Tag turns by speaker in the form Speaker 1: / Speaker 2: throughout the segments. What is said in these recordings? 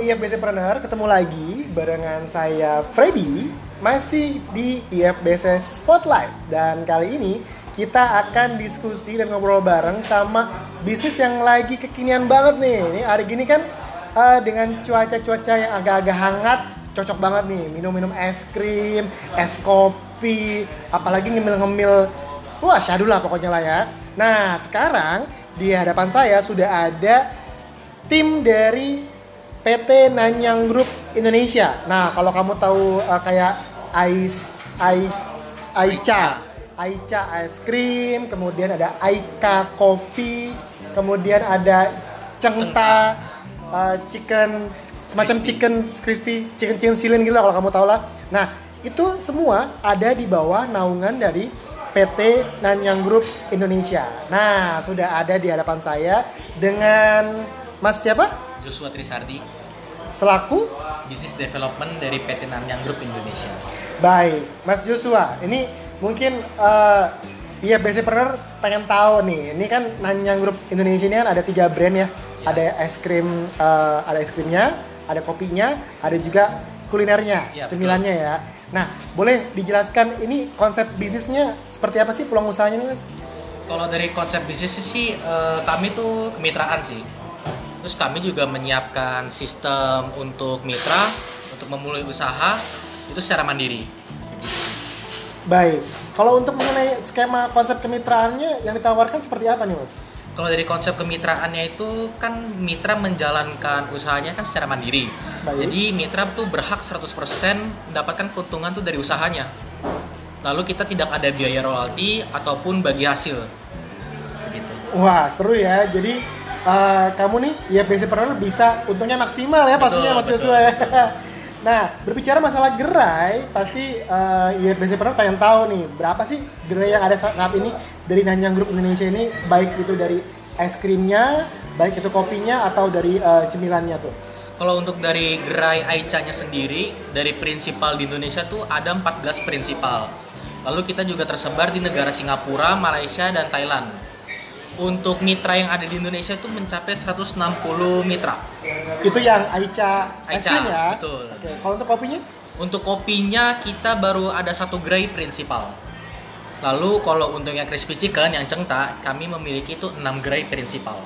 Speaker 1: IFBC Planner, ketemu lagi barengan saya Freddy masih di IFBC Spotlight dan kali ini kita akan diskusi dan ngobrol bareng sama bisnis yang lagi kekinian banget nih. Ini hari gini kan uh, dengan cuaca-cuaca yang agak-agak hangat cocok banget nih minum-minum es krim, es kopi, apalagi ngemil-ngemil wah syadu lah pokoknya lah ya. Nah sekarang di hadapan saya sudah ada tim dari PT Nanyang Group Indonesia. Nah, kalau kamu tahu uh, kayak Ais Ai Aica, Aica es krim, kemudian ada Aika Coffee, kemudian ada Cengta uh, chicken semacam crispy. chicken crispy, chicken chicken silin gitu lah kalau kamu tahu lah. Nah, itu semua ada di bawah naungan dari PT Nanyang Group Indonesia. Nah, sudah ada di hadapan saya dengan Mas siapa?
Speaker 2: Joshua Trisardi
Speaker 1: selaku
Speaker 2: Business Development dari PT Nanyang Group Indonesia.
Speaker 1: Baik, Mas Joshua, ini mungkin uh, Iya, basic partner pengen tahu nih. Ini kan Nanyang Group Indonesia ini kan ada tiga brand ya. ya. Ada es krim, uh, ada es krimnya, ada kopinya, ada juga kulinernya, ya, cemilannya betul. ya. Nah, boleh dijelaskan ini konsep bisnisnya seperti apa sih peluang usahanya nih, Mas?
Speaker 2: Kalau dari konsep bisnis sih, uh, kami tuh kemitraan sih Terus kami juga menyiapkan sistem untuk mitra untuk memulai usaha itu secara mandiri.
Speaker 1: Baik. Kalau untuk mengenai skema konsep kemitraannya yang ditawarkan seperti apa nih, Mas?
Speaker 2: Kalau dari konsep kemitraannya itu kan mitra menjalankan usahanya kan secara mandiri. Baik. Jadi mitra tuh berhak 100% mendapatkan keuntungan tuh dari usahanya. Lalu kita tidak ada biaya royalti ataupun bagi hasil.
Speaker 1: Gitu. Wah, seru ya. Jadi uh, kamu nih ya basic partner bisa untungnya maksimal ya pastinya Mas Joshua ya. Nah, berbicara masalah gerai, pasti uh, ya basic partner pengen tahu nih berapa sih gerai yang ada saat, saat ini dari Nanyang Group Indonesia ini baik itu dari es krimnya, baik itu kopinya atau dari uh, cemilannya tuh.
Speaker 2: Kalau untuk dari gerai Aicha-nya sendiri, dari prinsipal di Indonesia tuh ada 14 prinsipal. Lalu kita juga tersebar di negara Singapura, Malaysia, dan Thailand untuk mitra yang ada di Indonesia itu mencapai 160 mitra.
Speaker 1: Itu yang Aicha,
Speaker 2: Aicha ya?
Speaker 1: Betul. Oke, kalau untuk kopinya?
Speaker 2: Untuk kopinya kita baru ada satu gerai prinsipal. Lalu kalau untuk yang crispy chicken yang cengta, kami memiliki itu 6 gerai prinsipal.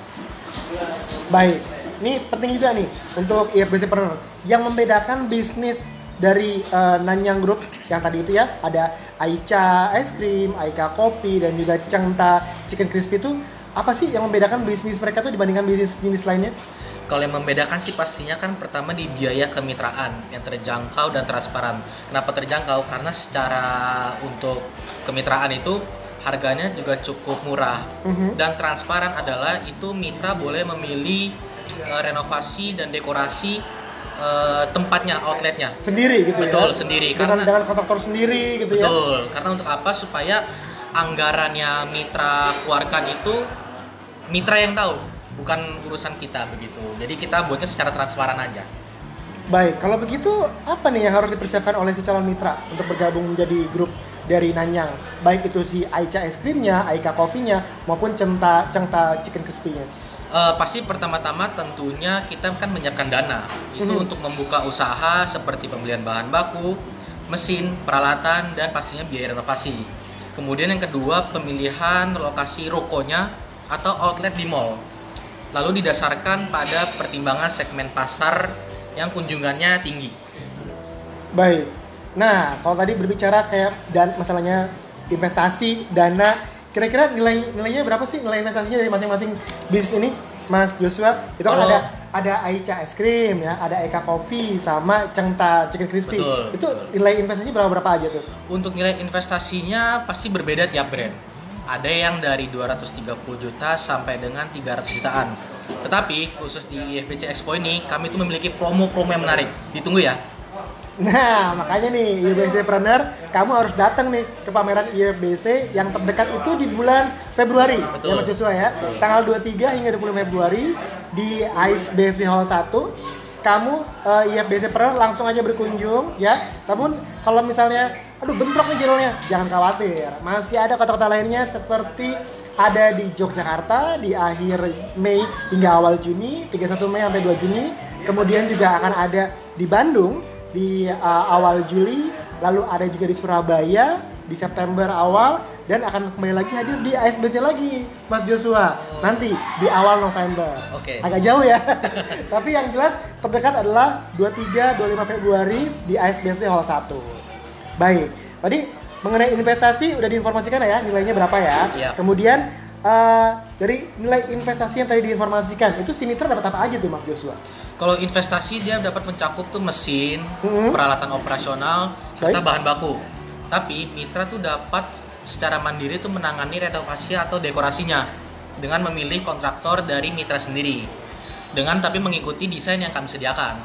Speaker 1: Baik. Ini penting juga nih untuk IFBC Partner yang membedakan bisnis dari uh, Nanyang Group yang tadi itu ya ada Aicha es krim, Aika kopi dan juga Cengta chicken crispy itu apa sih yang membedakan bisnis mereka tuh dibandingkan bisnis jenis lainnya?
Speaker 2: Kalau yang membedakan sih pastinya kan pertama di biaya kemitraan yang terjangkau dan transparan. Kenapa terjangkau? Karena secara untuk kemitraan itu harganya juga cukup murah uh-huh. dan transparan adalah itu mitra boleh memilih uh, renovasi dan dekorasi uh, tempatnya outletnya
Speaker 1: sendiri gitu
Speaker 2: betul ya? sendiri
Speaker 1: dengan, karena dengan kontraktor sendiri gitu
Speaker 2: betul, ya betul karena untuk apa supaya anggarannya mitra keluarkan itu mitra yang tahu, bukan urusan kita begitu. Jadi kita buatnya secara transparan aja.
Speaker 1: Baik, kalau begitu apa nih yang harus dipersiapkan oleh si calon mitra untuk bergabung menjadi grup dari Nanyang? Baik itu si Aicha es krimnya, Aika kopinya, maupun Cengta Cengta chicken crispy-nya.
Speaker 2: Uh, pasti pertama-tama tentunya kita kan menyiapkan dana itu hmm. untuk membuka usaha seperti pembelian bahan baku, mesin, peralatan dan pastinya biaya renovasi. Kemudian yang kedua pemilihan lokasi rokonya atau outlet di mall. Lalu didasarkan pada pertimbangan segmen pasar yang kunjungannya tinggi.
Speaker 1: Baik. Nah, kalau tadi berbicara kayak dan masalahnya investasi, dana, kira-kira nilai nilainya berapa sih nilai investasinya dari masing-masing bisnis ini, Mas Joshua? Itu kan ada ada Aicha es krim ya, ada Eka Coffee sama Cengta Chicken Crispy. Betul, itu betul. nilai investasinya berapa berapa aja tuh?
Speaker 2: Untuk nilai investasinya pasti berbeda tiap brand ada yang dari 230 juta sampai dengan 300 jutaan. Tetapi khusus di IFBC Expo ini kami tuh memiliki promo-promo yang menarik. Ditunggu ya.
Speaker 1: Nah, makanya nih IFBC Planner, kamu harus datang nih ke pameran IFBC yang terdekat itu di bulan Februari. Betul. Ya Mas Joshua ya. Betul. Tanggal 23 hingga 20 Februari di ICE BSD Hall 1 kamu uh, IFBC Planner langsung aja berkunjung ya. Namun kalau misalnya aduh bentrok nih jadwalnya jangan khawatir masih ada kota-kota lainnya seperti ada di Yogyakarta di akhir Mei hingga awal Juni 31 Mei sampai 2 Juni Kemudian juga akan ada di Bandung di uh, awal Juli, lalu ada juga di Surabaya di September awal dan akan kembali lagi hadir di ASBC lagi, Mas Joshua. Nanti di awal November.
Speaker 2: Oke.
Speaker 1: Agak jauh ya. Tapi yang jelas terdekat adalah 23 25 Februari di ASBC Hall 1. Baik. Tadi mengenai investasi udah diinformasikan ya nilainya berapa ya.
Speaker 2: Iya.
Speaker 1: Kemudian eh, dari nilai investasi yang tadi diinformasikan itu si mitra dapat apa aja tuh Mas Joshua?
Speaker 2: Kalau investasi dia dapat mencakup tuh mesin,
Speaker 1: Mhm.
Speaker 2: peralatan operasional, serta
Speaker 1: Baik.
Speaker 2: bahan baku. Tapi mitra tuh dapat secara mandiri tuh menangani renovasi atau dekorasinya dengan memilih kontraktor dari mitra sendiri. Dengan tapi mengikuti desain yang kami sediakan.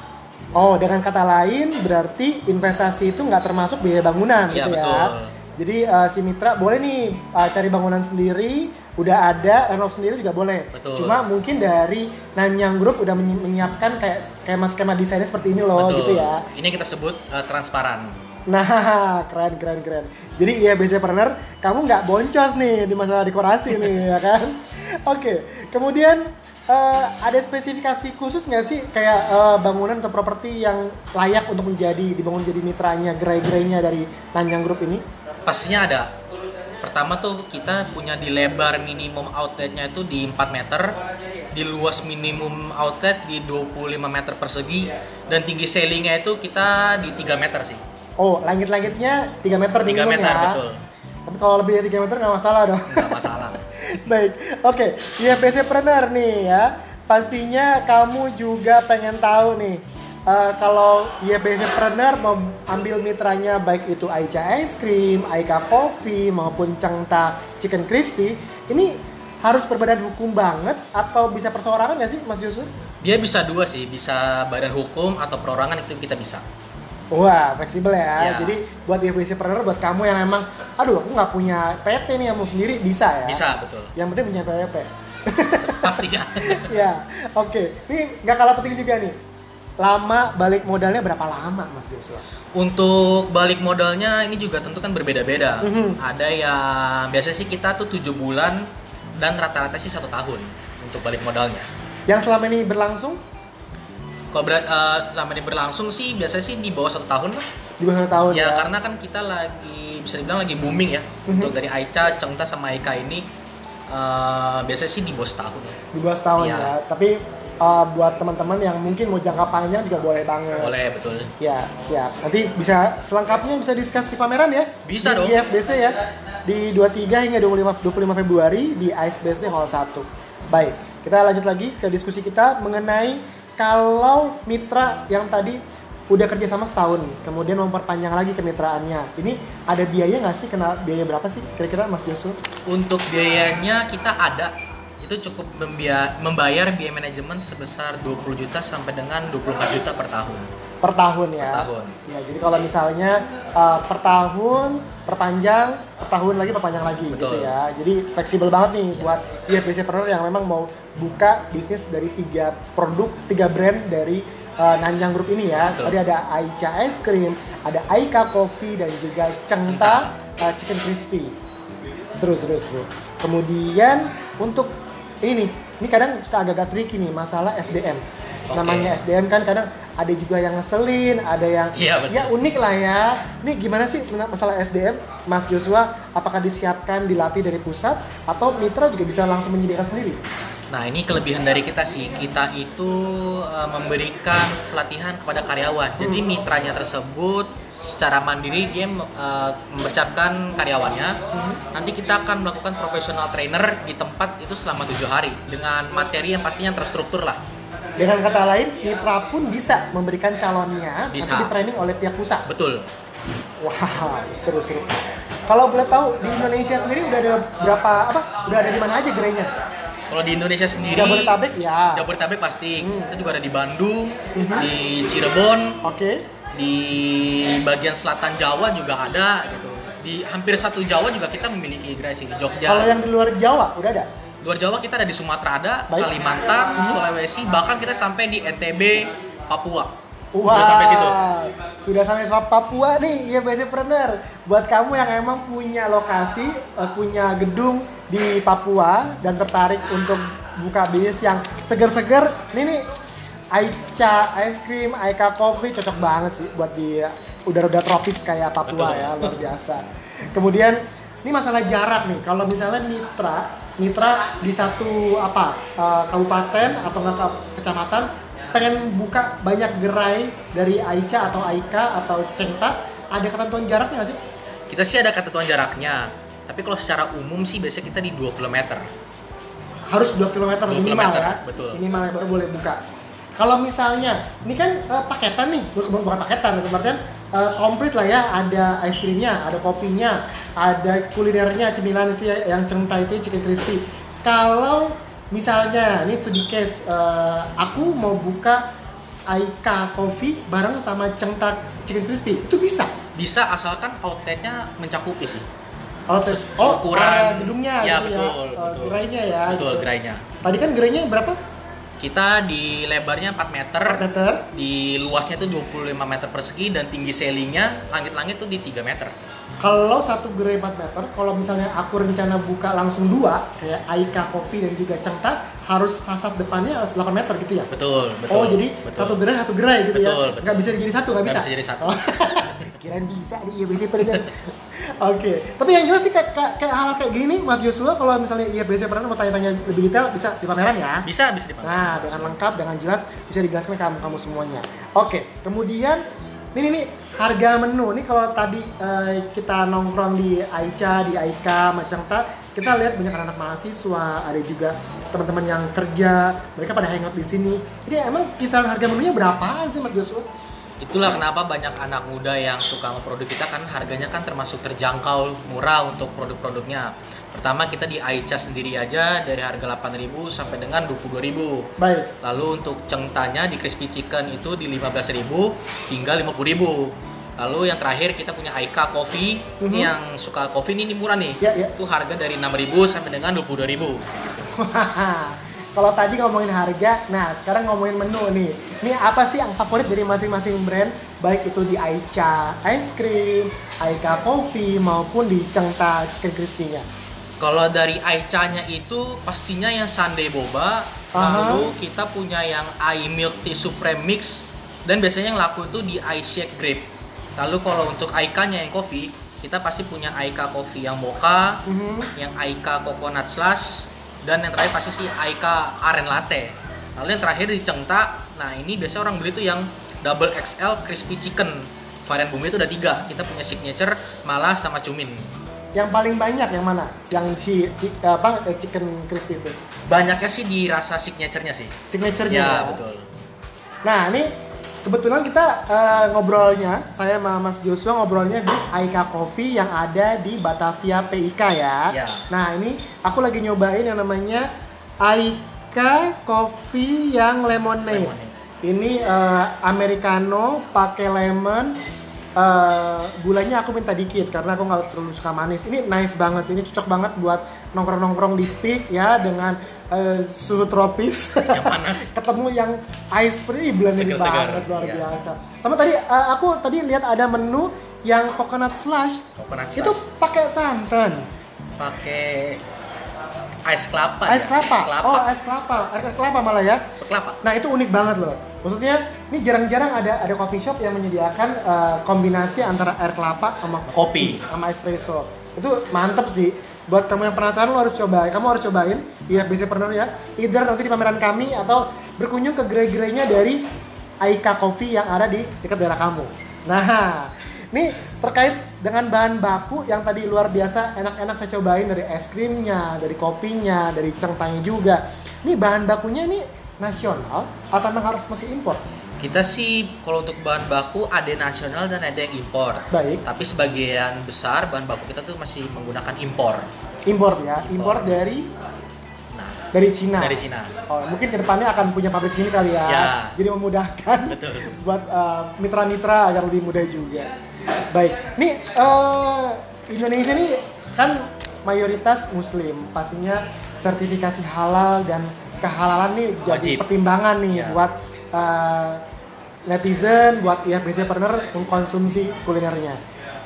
Speaker 1: Oh, dengan kata lain berarti investasi itu nggak termasuk biaya bangunan
Speaker 2: Iya,
Speaker 1: gitu ya.
Speaker 2: betul.
Speaker 1: Jadi eh, si mitra boleh nih eh, cari bangunan sendiri, udah ada renov sendiri juga boleh.
Speaker 2: Betul.
Speaker 1: Cuma mungkin dari Nanyang Group udah menyi- menyiapkan kayak skema-skema desainnya seperti ini loh gitu ya.
Speaker 2: Ini kita sebut eh, transparan.
Speaker 1: Nah, keren keren keren. Jadi iya BC Partner, kamu nggak boncos nih di masalah dekorasi nih ya kan? Oke, kemudian eh, ada spesifikasi khusus nggak sih kayak eh, bangunan atau properti yang layak untuk menjadi dibangun jadi mitranya gerai-gerainya dari Nanyang Group ini?
Speaker 2: Pastinya ada. Pertama tuh kita punya di lebar minimum outletnya itu di 4 meter, di luas minimum outlet di 25 meter persegi, dan tinggi ceilingnya itu kita di 3 meter sih.
Speaker 1: Oh, langit-langitnya 3 meter
Speaker 2: 3
Speaker 1: minimum
Speaker 2: meter
Speaker 1: ya.
Speaker 2: betul,
Speaker 1: Tapi kalau lebih dari 3 meter nggak masalah dong.
Speaker 2: nggak masalah.
Speaker 1: Baik, oke. IFBC Preneur nih ya. Pastinya kamu juga pengen tahu nih. eh, kalau IFBC mau ambil mitranya baik itu Aicha Ice Cream, Aika Coffee maupun Cengta Chicken Crispy, ini harus berbadan hukum banget atau bisa perseorangan nggak sih Mas Joshua?
Speaker 2: Dia bisa dua sih, bisa badan hukum atau perorangan itu kita bisa.
Speaker 1: Wah, fleksibel ya.
Speaker 2: Ya.
Speaker 1: Jadi buat IFBC Preneur, buat kamu yang emang, aduh aku nggak punya PT nih yang mau sendiri, bisa ya?
Speaker 2: Bisa betul,
Speaker 1: Yang penting punya PWP.
Speaker 2: pastinya.
Speaker 1: ya, oke. Ini nggak kalah penting juga nih. Lama balik modalnya berapa lama, Mas Joshua?
Speaker 2: Untuk balik modalnya ini juga tentu kan berbeda-beda.
Speaker 1: Mhm.
Speaker 2: Ada yang biasanya sih kita tuh tujuh bulan dan rata-rata sih satu tahun untuk balik modalnya.
Speaker 1: Yang selama ini berlangsung
Speaker 2: Kalau berat eh, selama ini berlangsung sih biasanya sih di bawah satu tahun lah.
Speaker 1: di bawah satu tahun
Speaker 2: Ya,
Speaker 1: ya.
Speaker 2: karena kan kita lagi bisa dibilang lagi booming ya.
Speaker 1: Mhm.
Speaker 2: Untuk dari Aicha, Cengta sama Aika ini eh, biasanya sih di bawah setahun ya.
Speaker 1: Di bawah setahun
Speaker 2: Iya.
Speaker 1: ya. Tapi uh, buat teman-teman yang mungkin mau jangka panjang juga boleh banget.
Speaker 2: Boleh betul.
Speaker 1: Ya, siap. Nanti bisa selengkapnya bisa discuss di pameran ya.
Speaker 2: Bisa
Speaker 1: di
Speaker 2: dong.
Speaker 1: IFBC ya. Di 23 hingga 25 25 Februari di Ice BSD Hall 1. Baik, kita lanjut lagi ke diskusi kita mengenai kalau mitra yang tadi udah kerja sama setahun, kemudian memperpanjang lagi kemitraannya. Ini ada biaya nggak sih? Kena biaya berapa sih kira-kira Mas Joshua?
Speaker 2: Untuk biayanya kita ada itu cukup membayar biaya manajemen sebesar 20 juta sampai dengan 24 juta per tahun.
Speaker 1: Per tahun ya.
Speaker 2: Per tahun.
Speaker 1: Ya, jadi kalau misalnya uh, per tahun, perpanjang, per tahun lagi, perpanjang lagi gitu
Speaker 2: Betul.
Speaker 1: ya. Jadi fleksibel banget nih buat IFBC Partner yang memang mau buka bisnis dari tiga produk, tiga brand dari uh, Nanyang Group ini ya.
Speaker 2: Betul.
Speaker 1: Tadi ada Aicha Ice Cream, ada Aika Coffee dan juga Cengta uh, Chicken Crispy. Seru, seru, seru. Kemudian untuk ini nih, ini kadang suka agak-agak tricky nih masalah SDM.
Speaker 2: Oke.
Speaker 1: Namanya SDM kan kadang ada juga yang ngeselin, ada yang
Speaker 2: betul.
Speaker 1: ya unik lah ya. Ini gimana sih masalah SDM, Mas Joshua? Apakah disiapkan dilatih dari pusat atau mitra juga bisa langsung menyediakan sendiri?
Speaker 2: Nah ini kelebihan dari kita sih, kita itu uh, memberikan pelatihan kepada karyawan. Jadi
Speaker 1: Hmm.
Speaker 2: mitranya tersebut secara mandiri dia uh, mempersiapkan karyawannya.
Speaker 1: Hmm.
Speaker 2: Nanti kita akan melakukan professional trainer di tempat itu selama tujuh hari dengan materi yang pastinya terstruktur lah.
Speaker 1: Dengan kata lain, mitra pun bisa memberikan calonnya
Speaker 2: Bisa.
Speaker 1: di training oleh pihak pusat.
Speaker 2: Betul.
Speaker 1: Wow, seru-seru. Kalau boleh tahu di Indonesia sendiri udah ada berapa apa? Udah ada di mana aja gerainya?
Speaker 2: Kalau di Indonesia sendiri,
Speaker 1: Jabodetabek ya.
Speaker 2: Jabodetabek pasti.
Speaker 1: Hmm.
Speaker 2: Kita juga ada di Bandung,
Speaker 1: Mhm.
Speaker 2: di Cirebon,
Speaker 1: Oke.
Speaker 2: di bagian selatan Jawa juga ada gitu. Di hampir satu Jawa juga kita memiliki gerai sih di Jogja.
Speaker 1: Kalau yang di luar Jawa udah ada?
Speaker 2: Luar Jawa kita ada di Sumatera ada,
Speaker 1: Baik.
Speaker 2: Kalimantan. Sulawesi, bahkan kita sampai di NTB, Papua.
Speaker 1: Wah,
Speaker 2: Udah sampai situ.
Speaker 1: Sudah sampai Pa- Papua nih, ya Partner. Buat kamu yang emang punya lokasi, eh, punya gedung di Papua dan tertarik untuk buka bisnis yang seger-seger, ini nih Aicha ice cream, Aika coffee cocok banget sih buat di udara-udara tropis kayak Papua
Speaker 2: Betul.
Speaker 1: ya, luar biasa. Kemudian ini masalah jarak nih. Kalau misalnya mitra, mitra di satu apa eh, kabupaten atau nggak ke- kecamatan pengen buka banyak gerai dari Aicha atau Aika atau Cengta, ada ketentuan jaraknya nggak sih?
Speaker 2: Kita sih ada ketentuan jaraknya. Tapi kalau secara umum sih biasanya kita di 2 km.
Speaker 1: harus 2 km
Speaker 2: 2
Speaker 1: minimal
Speaker 2: kilometer,
Speaker 1: ya.
Speaker 2: betul.
Speaker 1: Minimal ya, baru boleh buka. Kalau misalnya, ini kan eh, paketan nih, bukan bukan paketan, berarti uh, komplit lah ya. Ada ice creamnya, ada kopinya, ada kulinernya, cemilan itu ya, yang cengta itu chicken crispy. Kalau misalnya, ini studi case, eh, aku mau buka Aika Coffee bareng sama cengta chicken crispy, itu bisa.
Speaker 2: Bisa asalkan outletnya mencakupi sih.
Speaker 1: Oh,
Speaker 2: Ses-
Speaker 1: oh
Speaker 2: ukuran.
Speaker 1: gedungnya
Speaker 2: Ya,
Speaker 1: gitu
Speaker 2: betul,
Speaker 1: ya. Oh,
Speaker 2: betul.
Speaker 1: gerainya ya.
Speaker 2: Betul,
Speaker 1: gitu.
Speaker 2: gerainya.
Speaker 1: Tadi kan gerainya berapa?
Speaker 2: Kita di lebarnya 4 meter,
Speaker 1: 4 meter.
Speaker 2: di luasnya itu 25 meter persegi dan tinggi ceilingnya langit-langit tuh di 3 meter.
Speaker 1: Kalau satu gerai 4 meter, kalau misalnya aku rencana buka langsung dua, kayak Aika Coffee dan juga Cengta, harus fasad depannya harus 8 meter gitu ya?
Speaker 2: Betul, betul.
Speaker 1: oh, jadi
Speaker 2: betul.
Speaker 1: satu gerai satu gerai gitu ya?
Speaker 2: Betul, betul.
Speaker 1: Nggak bisa jadi satu, nggak
Speaker 2: Nggak
Speaker 1: bisa?
Speaker 2: bisa jadi satu.
Speaker 1: Oh. Kirain bisa di IFBC pernah. Oke, tapi yang jelas nih kayak, kayak, kayak hal kayak gini nih, Mas Joshua, kalau misalnya IFBC pernah mau tanya-tanya lebih detail, bisa di pameran ya?
Speaker 2: Bisa, bisa dipakai.
Speaker 1: Nah, dengan lengkap, dengan jelas bisa dijelaskan ke kamu, kamu semuanya. Oke, kemudian ini nih harga menu. Nih kalau tadi eh, kita nongkrong di Aicha, di Aika, Macangta, kita lihat banyak anak mahasiswa, ada juga teman-teman yang kerja, mereka pada hangout di sini. Jadi emang kisaran harga menunya berapaan sih Mas Joshua?
Speaker 2: Itulah kenapa banyak anak muda yang suka sama produk kita kan harganya kan termasuk terjangkau, murah untuk produk-produknya. Pertama kita di Aicha sendiri aja dari harga 8.000 sampai dengan 22.000.
Speaker 1: Baik.
Speaker 2: Lalu untuk cengtanya di crispy chicken itu di 15.000 hingga 50.000. Lalu yang terakhir kita punya Aika Coffee.
Speaker 1: Mhm.
Speaker 2: Ini yang suka kopi ini, ini murah nih.
Speaker 1: Ya, ya.
Speaker 2: Itu harga dari 6.000 sampai dengan 22.000.
Speaker 1: Kalau tadi ngomongin harga, nah sekarang ngomongin menu nih. Ini apa sih yang favorit dari masing-masing brand? Baik itu di Aicha Ice Cream, Aika Coffee, maupun di Cengta Chicken Crispy-nya.
Speaker 2: Kalau dari Aicha-nya itu pastinya yang Sunday Boba,
Speaker 1: Aha.
Speaker 2: lalu kita punya yang I Milk Tea Supreme Mix dan biasanya yang laku itu di I Shake Grape. Lalu kalau untuk Aika-nya yang kopi, kita pasti punya Aika Coffee yang mocha,
Speaker 1: Mhm.
Speaker 2: yang Aika Coconut Slush, dan yang terakhir pasti sih Aika Aren Latte. Lalu yang terakhir di Cengta, nah ini biasanya orang beli tuh yang double XL crispy chicken. Varian bumbu itu ada tiga. Kita punya signature, malah sama cumin.
Speaker 1: Yang paling banyak yang mana? Yang si, apa eh, chicken crispy itu?
Speaker 2: Banyaknya sih di rasa signature-nya sih.
Speaker 1: Signature-nya.
Speaker 2: Ya,
Speaker 1: ya?
Speaker 2: betul.
Speaker 1: Nah, ini kebetulan kita eh, ngobrolnya, saya sama Mas Joshua ngobrolnya di Aika Coffee yang ada di Batavia PIK ya.
Speaker 2: Ya.
Speaker 1: Nah, ini aku lagi nyobain yang namanya Aika Coffee yang lemonade.
Speaker 2: Lemonade.
Speaker 1: Ini eh, americano pakai lemon. eh, gulanya aku minta dikit karena aku nggak terlalu suka manis. Ini nice banget sih. Ini cocok banget buat nongkrong-nongkrong di peak ya dengan eh, suhu tropis.
Speaker 2: Yang panas.
Speaker 1: ketemu yang ice free blended banget luar
Speaker 2: iya.
Speaker 1: biasa. Sama tadi uh, aku tadi lihat ada menu yang coconut slush
Speaker 2: Coconut
Speaker 1: itu
Speaker 2: slush.
Speaker 1: pakai santan,
Speaker 2: pakai ice kelapa.
Speaker 1: ice
Speaker 2: ya?
Speaker 1: kelapa.
Speaker 2: Kelapa.
Speaker 1: Oh, ice kelapa, air kelapa malah ya.
Speaker 2: kelapa.
Speaker 1: Nah, itu unik banget loh. Maksudnya, ini jarang-jarang ada ada coffee shop yang menyediakan uh, kombinasi antara air kelapa sama
Speaker 2: Kopi.
Speaker 1: sama espresso. Itu mantep sih. Buat kamu yang penasaran lo harus coba. Kamu harus cobain IFBC Partner ya. Either nanti di pameran kami atau berkunjung ke gerai-gerainya dari Aika Coffee yang ada di dekat daerah kamu. Nah, ini terkait dengan bahan baku yang tadi luar biasa enak-enak saya cobain dari es krimnya, dari kopinya, dari cengtangnya juga. Ini bahan bakunya ini nasional atau memang harus masih impor?
Speaker 2: Kita sih kalau untuk bahan baku ada nasional dan ada yang impor.
Speaker 1: Baik,
Speaker 2: Tapi sebagian besar bahan baku kita tuh masih menggunakan impor.
Speaker 1: impor ya. Impor
Speaker 2: Impor.
Speaker 1: dari
Speaker 2: Nah,
Speaker 1: dari Cina.
Speaker 2: dari Cina.
Speaker 1: Oh, mungkin ke depannya akan punya pabrik sini kali ya.
Speaker 2: Ya.
Speaker 1: Jadi memudahkan
Speaker 2: Betul.
Speaker 1: buat uh, mitra-mitra agar lebih mudah juga. Baik, nih uh, Indonesia nih kan mayoritas Muslim, pastinya sertifikasi halal dan kehalalan nih jadi
Speaker 2: Wajib.
Speaker 1: pertimbangan nih
Speaker 2: Ya.
Speaker 1: buat uh, netizen, buat IFBC partner mengkonsumsi kulinernya.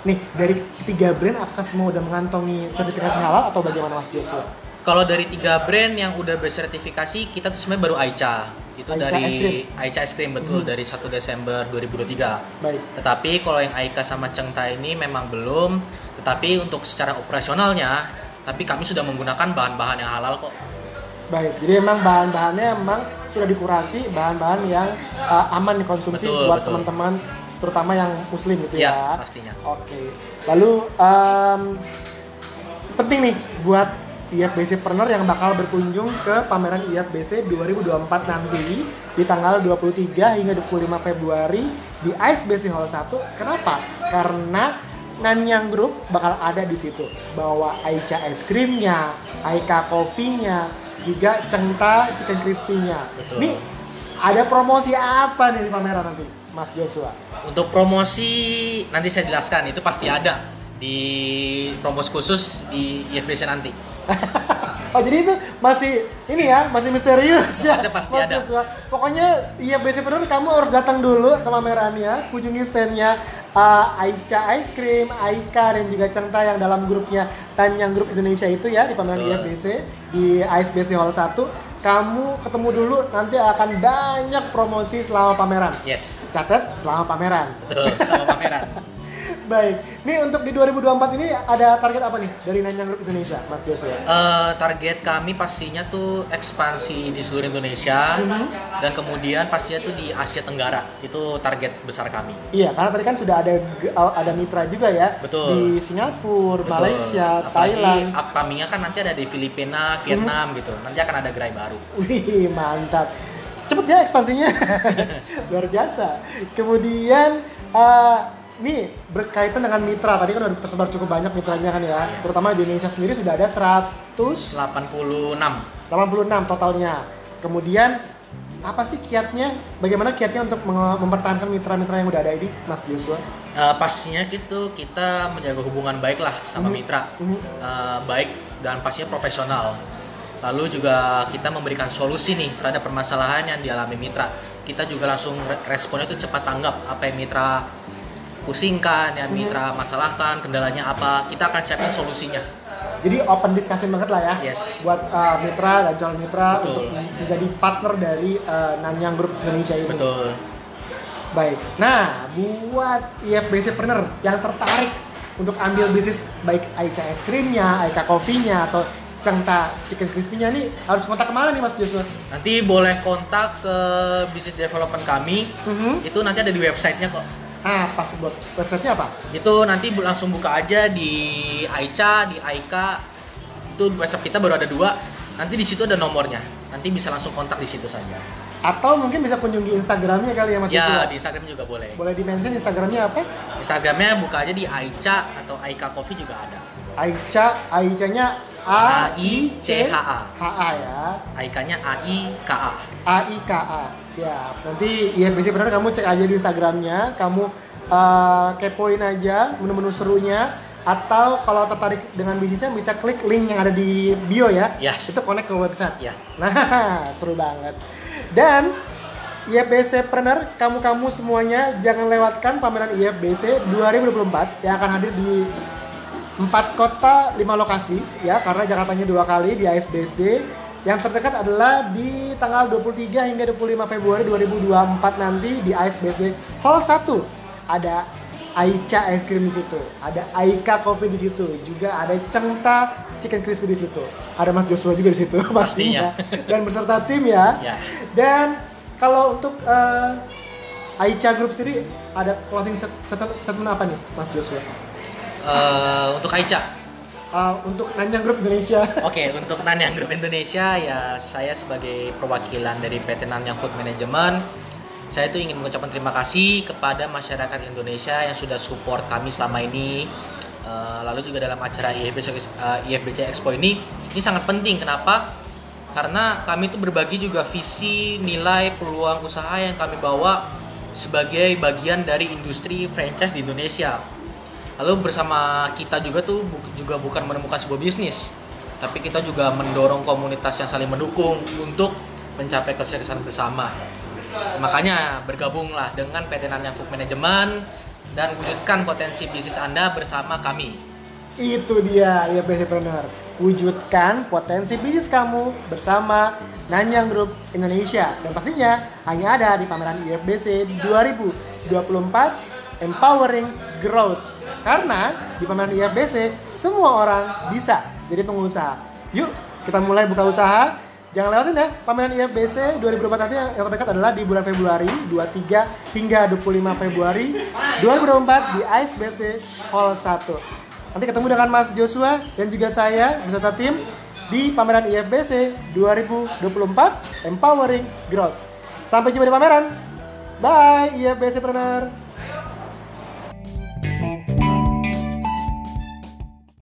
Speaker 1: Nih dari ketiga brand apakah semua udah mengantongi sertifikasi halal atau bagaimana Mas Joshua?
Speaker 2: Kalau dari tiga brand yang udah bersertifikasi, kita tuh sebenarnya baru Aicha. Itu
Speaker 1: Aica
Speaker 2: dari
Speaker 1: es krim.
Speaker 2: Aica es krim betul
Speaker 1: Mhm.
Speaker 2: dari 1 Desember 2023.
Speaker 1: Baik.
Speaker 2: Tetapi kalau yang Aika sama Cengta ini memang belum. Tetapi untuk secara operasionalnya, tapi kami sudah menggunakan bahan-bahan yang halal kok.
Speaker 1: Baik, jadi emang bahan-bahannya emang sudah dikurasi bahan-bahan yang uh, aman dikonsumsi
Speaker 2: Betul,
Speaker 1: buat teman-teman terutama yang muslim gitu ya.
Speaker 2: Ya, pastinya.
Speaker 1: Oke. Lalu em, penting nih buat IFBC Partner yang bakal berkunjung ke pameran IFBC 2024 nanti di tanggal 23 hingga 25 Februari di ICBC Hall 1. Kenapa? Karena Nanyang Group bakal ada di situ. Bawa Aicha es krimnya, Aika kopinya, juga Cengta chicken crispy-nya. Nih ada promosi apa nih di pameran nanti, Mas Joshua?
Speaker 2: Untuk promosi nanti saya jelaskan itu pasti ada di promosi khusus di IFBC nanti.
Speaker 1: oh jadi itu masih ini ya masih misterius ya
Speaker 2: Ada, pasti
Speaker 1: Mas
Speaker 2: ada.
Speaker 1: Joshua. pokoknya iya bener kamu harus datang dulu ke pamerannya kunjungi standnya uh, Aicha Ice Cream, Aika dan juga Cengta yang dalam grupnya Tanyang Group Indonesia itu ya di pameran
Speaker 2: Betul.
Speaker 1: IFBC di Ice Base Hall 1 kamu ketemu dulu nanti akan banyak promosi selama pameran
Speaker 2: Yes,
Speaker 1: catat selama pameran
Speaker 2: betul sama pameran.
Speaker 1: baik nih untuk di 2024 ini ada target apa nih dari Nanyang Group Indonesia Mas Joshua
Speaker 2: Eh, target kami pastinya tuh ekspansi di seluruh Indonesia
Speaker 1: Mhm.
Speaker 2: dan kemudian pastinya tuh di Asia Tenggara itu target besar kami.
Speaker 1: Iya, karena tadi kan sudah ada ada mitra juga ya
Speaker 2: Betul.
Speaker 1: di Singapura,
Speaker 2: Betul.
Speaker 1: Malaysia,
Speaker 2: Apalagi
Speaker 1: Thailand.
Speaker 2: upcomingnya kan nanti ada di Filipina, Vietnam gitu. Nanti akan ada gerai baru.
Speaker 1: Wih, mantap. Cepet ya ekspansinya. Luar biasa. Kemudian eh, nih berkaitan dengan mitra. Tadi kan udah tersebar cukup banyak mitranya kan ya. Terutama di Indonesia sendiri sudah ada 186
Speaker 2: 86.
Speaker 1: totalnya. Kemudian apa sih kiatnya? Bagaimana kiatnya untuk mempertahankan mitra-mitra yang udah ada ini, Mas Joshua?
Speaker 2: Eh, pastinya gitu kita menjaga hubungan baik lah sama
Speaker 1: Mhm.
Speaker 2: mitra.
Speaker 1: Mhm.
Speaker 2: Eh, baik dan pastinya profesional. Lalu juga kita memberikan solusi nih terhadap permasalahan yang dialami mitra. Kita juga langsung re- responnya itu cepat tanggap apa yang mitra pusingkan, yang
Speaker 1: Mhm.
Speaker 2: mitra masalahkan, kendalanya apa, kita akan siapin solusinya.
Speaker 1: Jadi open discussion banget lah ya
Speaker 2: Yes.
Speaker 1: buat uh, mitra dan calon mitra
Speaker 2: Betul.
Speaker 1: untuk menjadi partner dari uh, Nanyang Group Indonesia ini.
Speaker 2: Betul.
Speaker 1: Baik. Nah, buat IFBC partner yang tertarik untuk ambil bisnis baik Aicha es krimnya, Aika kopinya atau Cengta chicken crispy-nya nih harus kontak ke mana nih Mas Joshua?
Speaker 2: Nanti boleh kontak ke bisnis development kami.
Speaker 1: Mhm.
Speaker 2: Itu nanti ada di websitenya kok.
Speaker 1: Ah, pas buat websitenya apa?
Speaker 2: Itu nanti langsung buka aja di Aicha, di Aika. Itu website kita baru ada dua. Nanti di situ ada nomornya. Nanti bisa langsung kontak di situ saja.
Speaker 1: Atau mungkin bisa kunjungi Instagramnya kali ya Mas
Speaker 2: Ya,
Speaker 1: Joshua?
Speaker 2: di Instagram juga boleh.
Speaker 1: Boleh di-mention Instagramnya apa?
Speaker 2: Instagramnya buka aja di Aicha atau Aika Coffee juga ada.
Speaker 1: Aicha, Aicha-nya A I C H
Speaker 2: A-I-C-H-A.
Speaker 1: A ya.
Speaker 2: Aikanya A I K A.
Speaker 1: A I K A. Siap. Nanti ya bisa benar kamu cek aja di Instagramnya. Kamu uh, kepoin aja menu-menu serunya. Atau kalau tertarik dengan bisnisnya bisa klik link yang ada di bio ya.
Speaker 2: Yes.
Speaker 1: itu connect ke website.
Speaker 2: Ya.
Speaker 1: nah seru banget. Dan IFBC Partner, kamu-kamu semuanya jangan lewatkan pameran IFBC 2024 yang akan hadir di empat kota, lima lokasi ya. Karena Jakartanya dua kali di ISBSD. Yang terdekat adalah di tanggal 23 hingga 25 Februari 2024 nanti di ISBSD Hall 1. Ada Aicha es krim di situ, ada Aika kopi di situ, juga ada Cengta chicken crispy di situ. Ada Mas Joshua juga di situ pastinya. Dan beserta tim ya.
Speaker 2: Ya.
Speaker 1: Dan kalau untuk eh, Aicha Group sendiri ada closing set- set- statement apa nih Mas Joshua?
Speaker 2: Eh, untuk Aicha.
Speaker 1: Uh, untuk Nanyang Group Indonesia.
Speaker 2: Oke, untuk Nanyang Group Indonesia ya saya sebagai perwakilan dari PT Nanyang Food Management saya itu ingin mengucapkan terima kasih kepada masyarakat Indonesia yang sudah support kami selama ini. Eh, lalu juga dalam acara IFBC, eh, IFBC Expo ini, ini sangat penting. Kenapa? Karena kami itu berbagi juga visi, nilai, peluang usaha yang kami bawa sebagai bagian dari industri franchise di Indonesia. Lalu bersama kita juga tuh bu- juga bukan menemukan sebuah bisnis, tapi kita juga mendorong komunitas yang saling mendukung untuk mencapai kesuksesan bersama. Makanya bergabunglah dengan PT Nanyang Food Management dan wujudkan potensi bisnis Anda bersama kami.
Speaker 1: Itu dia ya Partner. Wujudkan potensi bisnis kamu bersama Nanyang Group Indonesia dan pastinya hanya ada di pameran IFBC 2024 Empowering Growth. Karena di pameran IFBC semua orang bisa jadi pengusaha. Yuk, kita mulai buka usaha. Jangan lewatin ya, pameran IFBC 2024 nanti yang terdekat adalah di bulan Februari 23 hingga 25 Februari 2024 di Ice BSD Hall 1. Nanti ketemu dengan Mas Joshua dan juga saya beserta tim di pameran IFBC 2024 Empowering Growth. Sampai jumpa di pameran. Bye IFBC Planner.